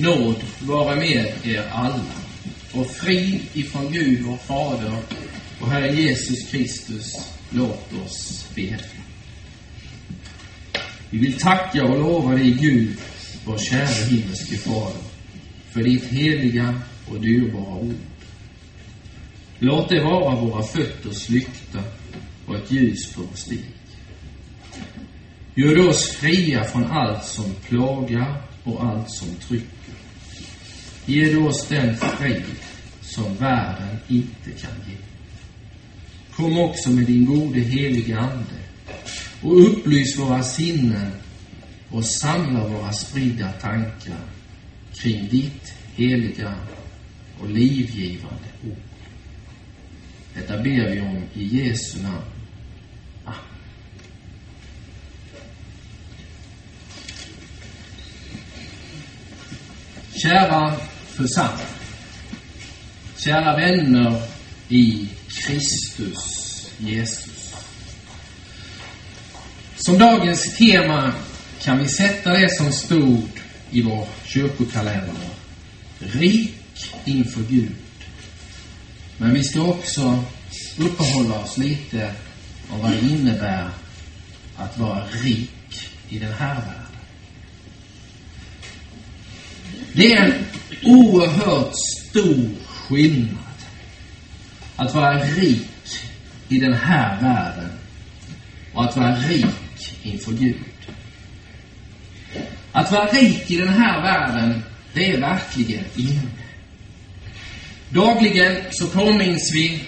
Nåd vare med er alla och frid ifrån Gud vår Fader och Herre Jesus Kristus. Låt oss be. Vi vill tacka och lova dig, Gud, vår kära himmelske Fader, för ditt heliga och dyrbara ord. Låt det vara våra fötters lykta och ett ljus på vår stig. Gör oss fria från allt som plågar och allt som trycker. Ge oss den frid som världen inte kan ge. Kom också med din gode helige Ande och upplys våra sinnen och samla våra spridda tankar kring ditt heliga och livgivande ord. Detta ber vi om i Jesu namn. Amen. Kära församling. Kära vänner i Kristus Jesus. Som dagens tema kan vi sätta det som stod i vår kyrkokalender. Rik inför Gud. Men vi ska också uppehålla oss lite om vad det innebär att vara rik i den här världen. Det är en oerhört stor skillnad att vara rik i den här världen och att vara rik inför Gud. Att vara rik i den här världen, det är verkligen inne. Dagligen så påminns vi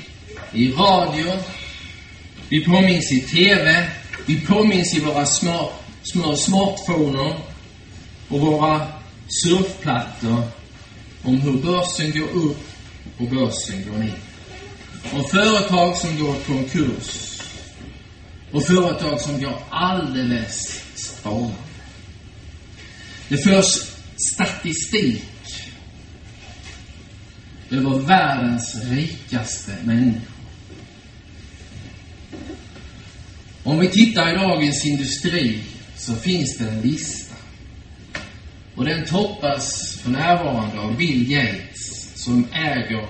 i radio, vi påminns i TV, vi påminns i våra små, små smartphoner och våra surfplattor om hur börsen går upp och börsen går ner. Om företag som går i konkurs och företag som går alldeles sparande. Det förs statistik över världens rikaste människor. Om vi tittar i dagens industri så finns det en lista. Och den toppas för närvarande av Bill Gates som äger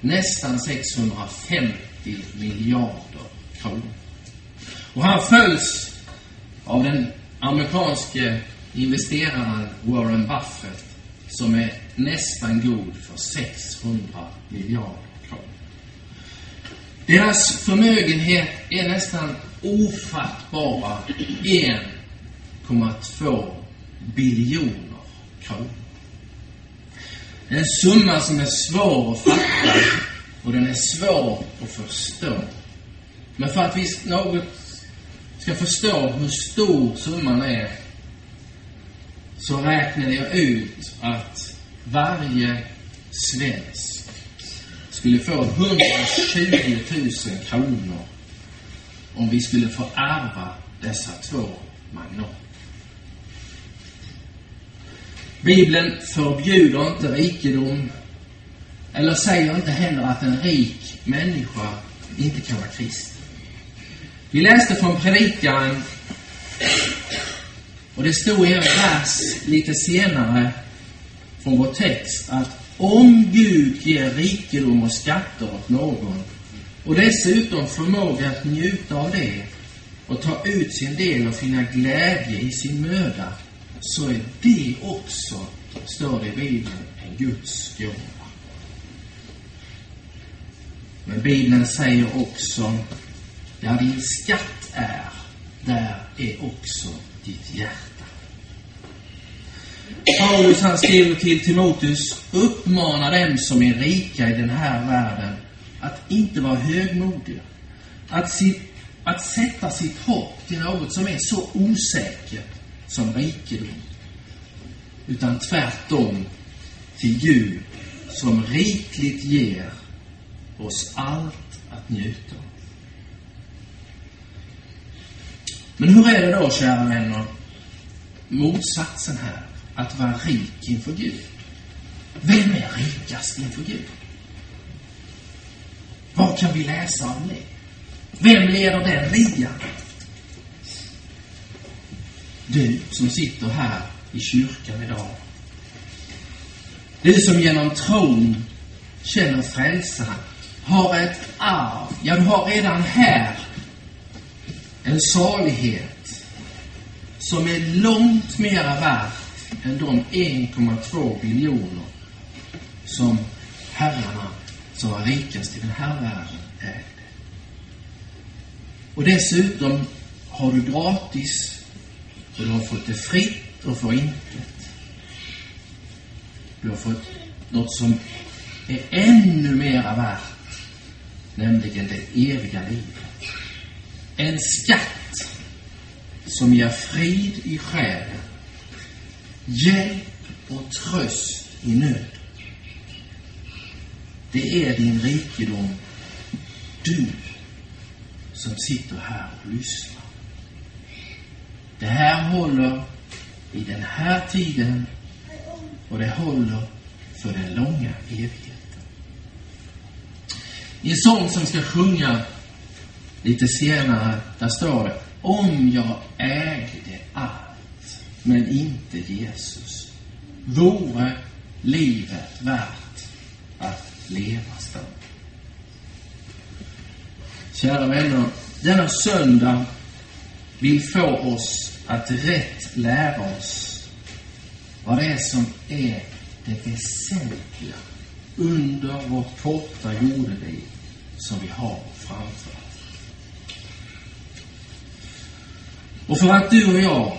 nästan 650 miljarder kronor. Och han följs av den amerikanske investeraren Warren Buffett som är nästan god för 600 miljarder kronor. Deras förmögenhet är nästan ofattbara 1,2 biljoner kronor. En summa som är svår att fatta och den är svår att förstå. Men för att vi något ska förstå hur stor summan är så räknade jag ut att varje svensk skulle få 120 000 kronor om vi skulle få ärva dessa två magnater. Bibeln förbjuder inte rikedom eller säger inte heller att en rik människa inte kan vara kristen. Vi läste från Predikaren och det stod i en vers lite senare från vår text att om Gud ger rikedom och skatter åt någon och dessutom förmåga att njuta av det och ta ut sin del och finna glädje i sin möda så är det också, står det i Bibeln, en Guds gåva. Men Bibeln säger också, där din skatt är, där är också ditt hjärta. Paulus han skriver till Timoteus, uppmana dem som är rika i den här världen att inte vara högmodiga. Att, sitt, att sätta sitt hopp till något som är så osäkert som rikedom. Utan tvärtom till Gud som rikligt ger oss allt att njuta av. Men hur är det då, kära vänner, motsatsen här, att vara rik inför Gud? Vem är rikast inför Gud? Vad kan vi läsa om det? Vem leder den ligan? Du som sitter här i kyrkan idag. Du som genom tron känner frälsaren har ett arv. Ja, du har redan här en salighet som är långt mera värt än de 1,2 biljoner som herrarna som var rikast i den här världen ägde. Och dessutom har du gratis, och du har fått det fritt och för intet. Du har fått något som är ännu mera värt, nämligen det eviga livet. En skatt som ger frid i själen, hjälp och tröst i nöd. Det är din rikedom, du som sitter här och lyssnar. Det här håller i den här tiden och det håller för den långa evigheten. I en sång som ska sjunga lite senare, där står det Om jag ägde allt, men inte Jesus, vore livet värt att leva stund. Kära vänner, denna söndag vill få oss att rätt lära oss vad det är som är det väsentliga under vårt korta jordeliv som vi har framför oss. Och för att du och jag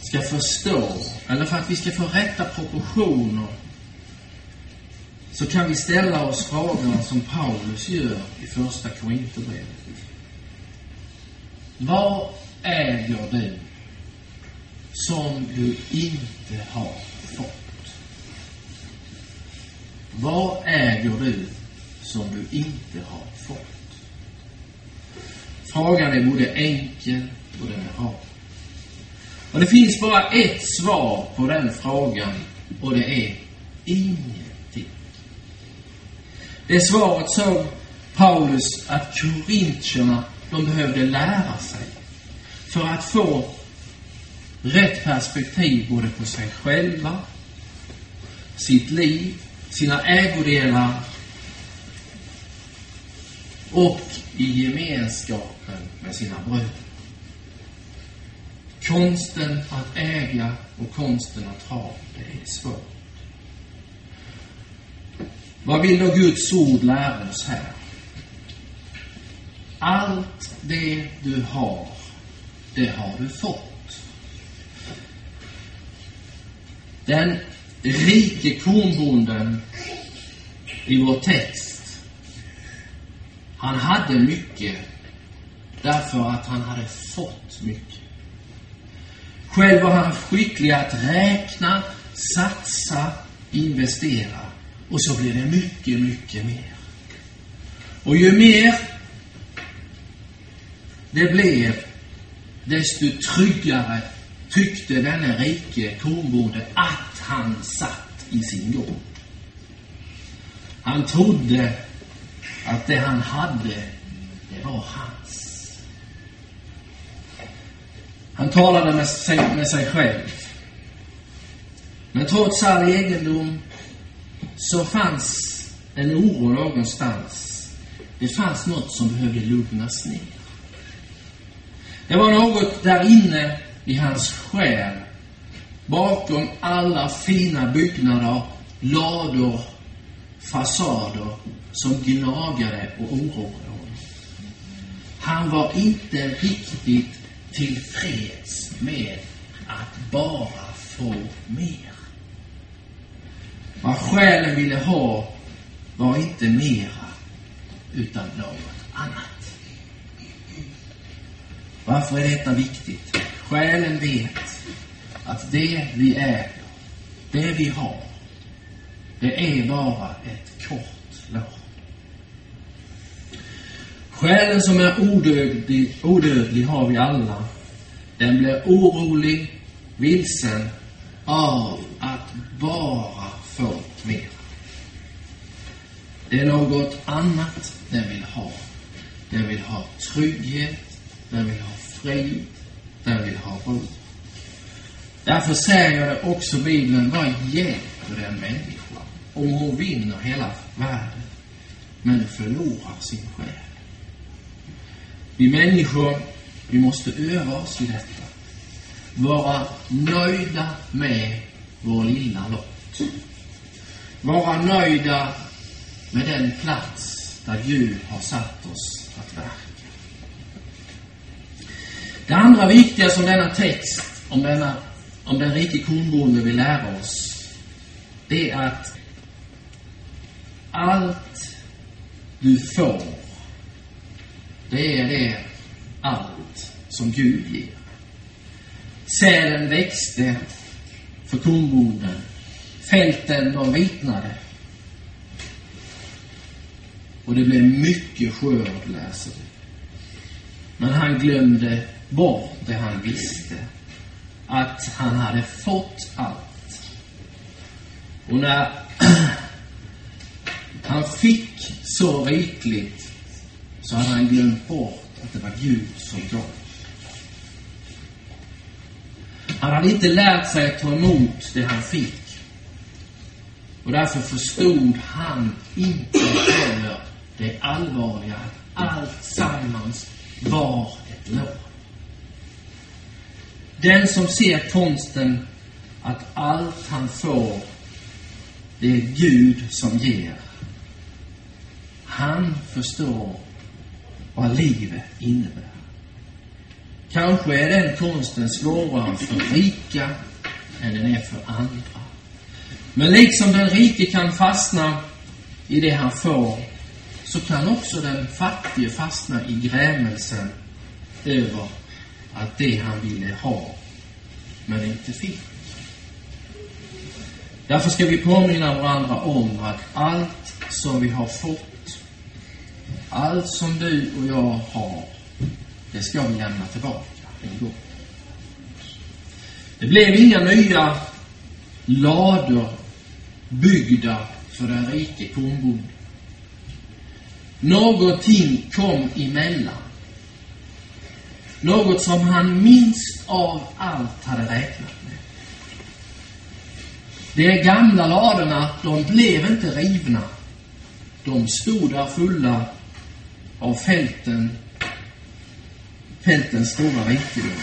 ska förstå, eller för att vi ska få rätta proportioner, så kan vi ställa oss frågorna som Paulus gör i Första Korinthierbrevet. Vad äger du som du inte har fått? Vad äger du som du inte har fått? Frågan är både enkel och den är rak. Och det finns bara ett svar på den frågan och det är ingenting. Det svaret såg Paulus att korintierna, de behövde lära sig för att få rätt perspektiv både på sig själva, sitt liv, sina ägodelar och i gemenskapen med sina bröder. Konsten att äga och konsten att ha, det är svårt. Vad vill då Guds ord lära oss här? Allt det du har, det har du fått. Den rike kornbonden i vår text, han hade mycket därför att han hade fått mycket. Själv var han skicklig att räkna, satsa, investera. Och så blir det mycket, mycket mer. Och ju mer det blev, desto tryggare tyckte denne rike kornbonde att han satt i sin gård. Han trodde att det han hade, det var hans. Han talade med sig, med sig själv. Men trots all egendom så fanns en oro någonstans. Det fanns något som behövde lugnas ner. Det var något där inne i hans själ, bakom alla fina byggnader, lador, fasader, som gnagade och oroade honom. Han var inte riktigt tillfreds med att bara få mer. Vad själen ville ha var inte mera, utan något annat. Varför är detta viktigt? Själen vet att det vi äger, det vi har, det är bara ett kort lån. Själen som är odödlig, odödlig har vi alla. Den blir orolig, vilsen av att bara få mer. Det är något annat den vill ha. Den vill ha trygghet, den vill ha frid, den vill ha ro. Därför säger det också Bibeln, vad hjälper en den om hon vinner hela världen men förlorar sin själ? Vi människor, vi måste öva oss i detta. Vara nöjda med vår lilla lott. Vara nöjda med den plats där Gud har satt oss att verka. Det andra viktiga som denna text om, denna, om den rike kornbonden vill lära oss, det är att allt du får, det är det allt som Gud ger. Sälen växte för kornbonden. Fälten, de vitnade. Och det blev mycket skörd, läser vi. Men han glömde bort det han visste. Att han hade fått allt. Och när han fick så rikligt så hade han glömt bort att det var Gud som gav. Han hade inte lärt sig att ta emot det han fick. Och därför förstod han inte heller det allvarliga att allt sammans var ett lån. Den som ser konsten att allt han får, det är Gud som ger. Han förstår vad livet innebär. Kanske är den konsten svårare för rika än den är för andra. Men liksom den rike kan fastna i det han får, så kan också den fattige fastna i grämelsen över att det han ville ha, men inte fick. Därför ska vi påminna varandra om att allt som vi har fått, allt som du och jag har, det ska vi lämna tillbaka en gång. Det blev inga nya lador byggda för den rike kornbonden. Någonting kom emellan. Något som han minst av allt hade räknat med. De gamla ladorna, de blev inte rivna. De stod där fulla av fälten, fältens stora rikedom.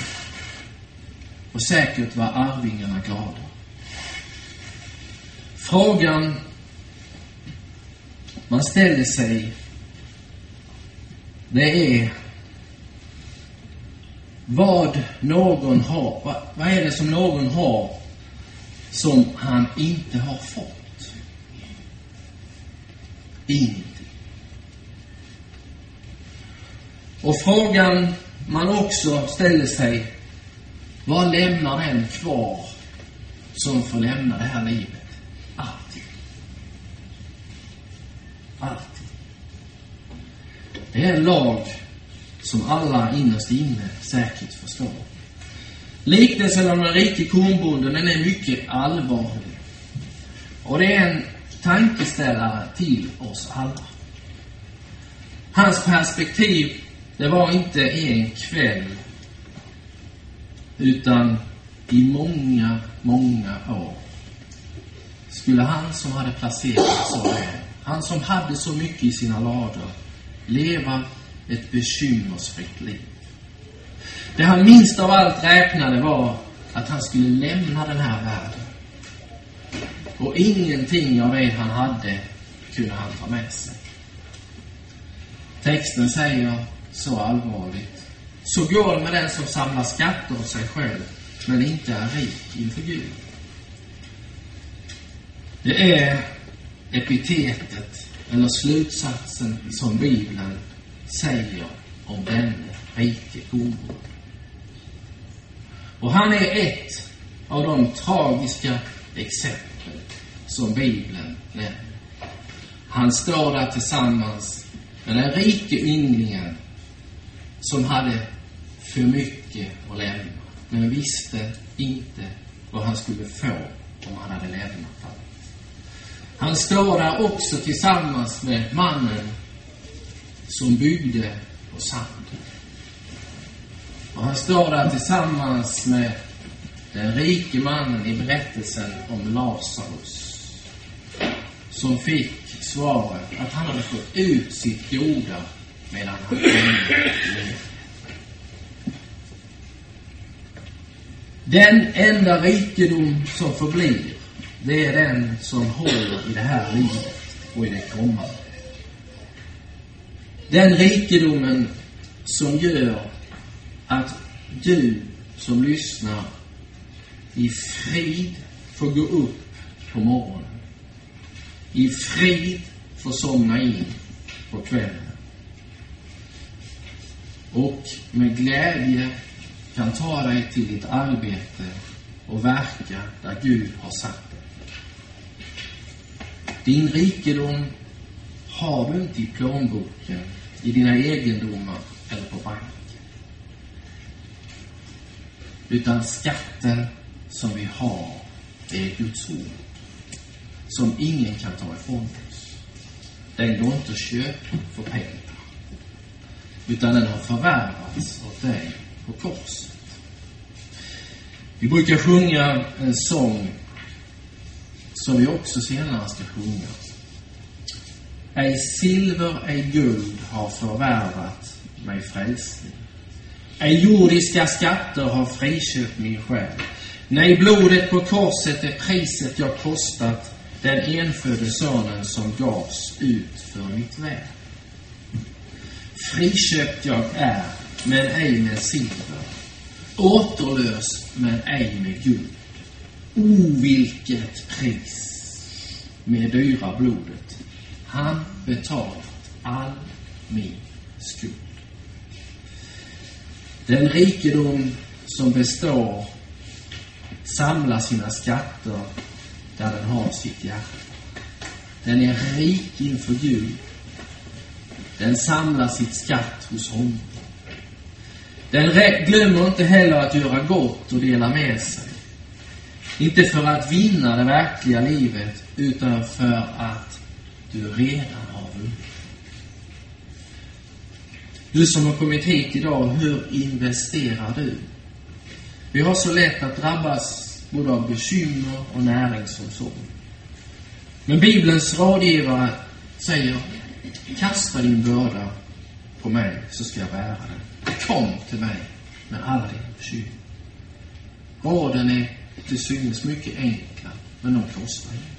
Och säkert var arvingarna glada. Frågan man ställer sig, det är vad någon har, vad, vad är det som någon har som han inte har fått? Ingenting. Och frågan man också ställer sig, vad lämnar den kvar som får lämna det här livet? Alltid. Alltid. Det är en lag som alla innerst inne säkert förstår. Liknelsen om den rike kornbonden, den är mycket allvarlig. Och det är en tankeställare till oss alla. Hans perspektiv, det var inte en kväll, utan i många, många år skulle han som hade placerat så väl, han som hade så mycket i sina lador, leva ett bekymmersfritt liv. Det han minst av allt räknade var att han skulle lämna den här världen. Och ingenting av det han hade kunde han ta med sig. Texten säger så allvarligt. Så går det med den som samlar skatter åt sig själv, men inte är rik inför Gud. Det är epitetet, eller slutsatsen, som Bibeln säger om denne rike kornbonde. Och han är ett av de tragiska exempel som Bibeln nämner. Han står där tillsammans med den rike ynglingen som hade för mycket att lämna, men visste inte vad han skulle få om han hade lämnat allt. Han står där också tillsammans med mannen som byggde på sand. Och han står där tillsammans med den rike mannen i berättelsen om Lazarus som fick svaret att han hade fått ut sitt goda medan han ännu levde. Den enda rikedom som förblir, det är den som håller i det här livet och i det kommande. Den rikedomen som gör att du som lyssnar i frid får gå upp på morgonen. I frid får somna in på kvällen. Och med glädje kan ta dig till ditt arbete och verka där Gud har satt dig. Din rikedom har du inte i plånboken, i dina egendomar eller på banken. Utan skatten som vi har, det är Guds ord. Som ingen kan ta ifrån oss. Den går inte att köpa för pengar. Utan den har förvärvats åt dig på korset. Vi brukar sjunga en sång som vi också senare ska sjunga. Ej silver, ej guld har förvärvat mig frälsning. Ej jordiska skatter har friköpt min själ. Nej, blodet på korset är priset jag kostat den enfödde sonen som gavs ut för mitt väl. Friköpt jag är, men ej med silver. Återlös, men ej med guld. O, vilket pris med dyra blodet. Han betalat all min skuld. Den rikedom som består samlar sina skatter där den har sitt hjärta. Den är rik inför Gud. Den samlar sitt skatt hos honom. Den glömmer inte heller att göra gott och dela med sig. Inte för att vinna det verkliga livet, utan för att du redan har vunnit. Du som har kommit hit idag, hur investerar du? Vi har så lätt att drabbas både av bekymmer och näringsomsorg. Men Bibelns rådgivare säger, kasta din börda på mig så ska jag bära den. Kom till mig med alla dina bekymmer. Råden är till synes mycket enkla, men de kostar inget.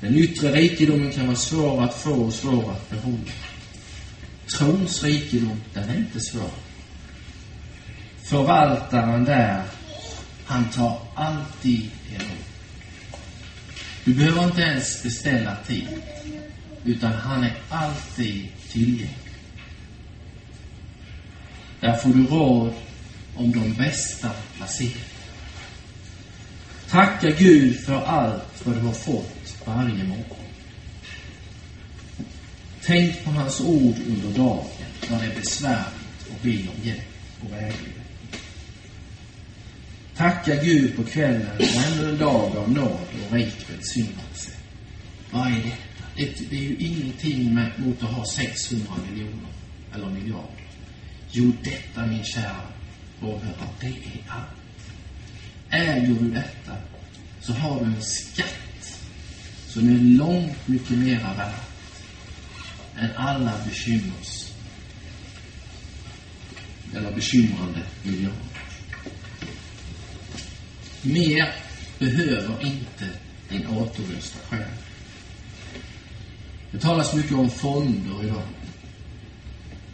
Den yttre rikedomen kan vara svår att få och svår att behålla. Trons rikedom, den är inte svår. Förvaltaren där, han tar alltid emot. Du behöver inte ens beställa tid, utan han är alltid tillgänglig. Där får du råd om de bästa placeringarna. Tacka Gud för allt vad du har fått varje morgon. Tänk på hans ord under dagen när det är besvärligt och be om hjälp och vägledning. Tacka Gud på kvällen för ännu en dag av nåd och rik välsignelse. Vad är detta? Det, det är ju ingenting med, mot att ha 600 miljoner eller miljarder. Jo, detta min kära åhörare, det är allt. Äger du detta så har du en skatt som är långt mycket mera värd än alla bekymmers eller bekymrande miljarder. Mer behöver inte din återlösta själ. Det talas mycket om fonder idag.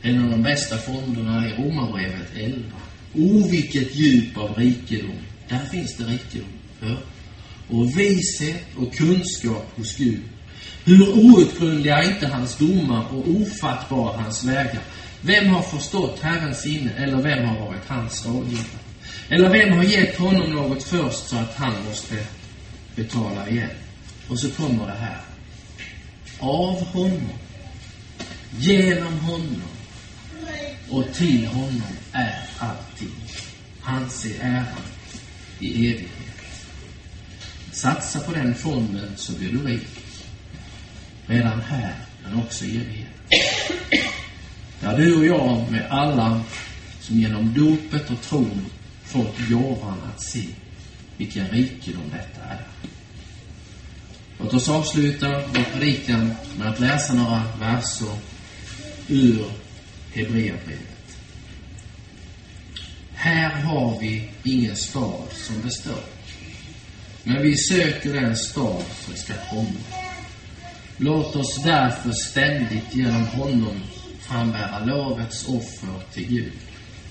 En av de bästa fonderna är Romarbrevet 11. O, vilket djup av rikedom. Där finns det rikedom. Ja. Och vishet och kunskap hos Gud. Hur outgrundliga är inte hans domar och ofattbara hans vägar. Vem har förstått Herrens sinne eller vem har varit hans rådgivare? Eller vem har gett honom något först så att han måste betala igen? Och så kommer det här. Av honom, genom honom och till honom är allting. Hans är äran i evighet. Satsa på den fonden så blir du rik. Redan här, men också i evighet. Där du och jag med alla som genom dopet och tron fått gåvan att se vilken rikedom detta är. Låt oss avsluta vår predikan med att läsa några verser ur Hebreerbrevet. Här har vi ingen stad som består. Men vi söker den stad som ska komma. Låt oss därför ständigt genom honom frambära lovets offer till Gud.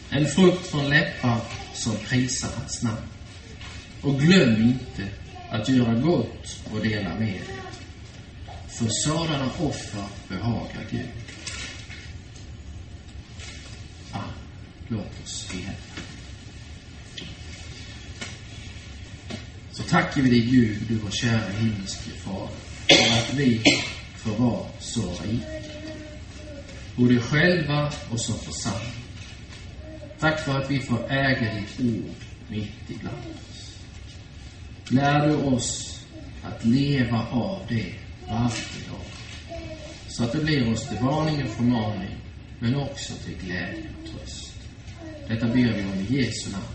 En frukt från läppar som prisar hans namn. Och glöm inte att göra gott och dela med er. För sådana offer behagar Gud. Ah, Låt oss be. Tackar vi dig Gud, du vår kära himmelske Fader, för att vi får vara så rika. Både själva och som församling. Tack för att vi får äga ditt ord mitt ibland oss. Lär du oss att leva av det varje dag. Så att det blir oss till varning och förmaning, men också till glädje och tröst. Detta ber vi om i Jesu namn.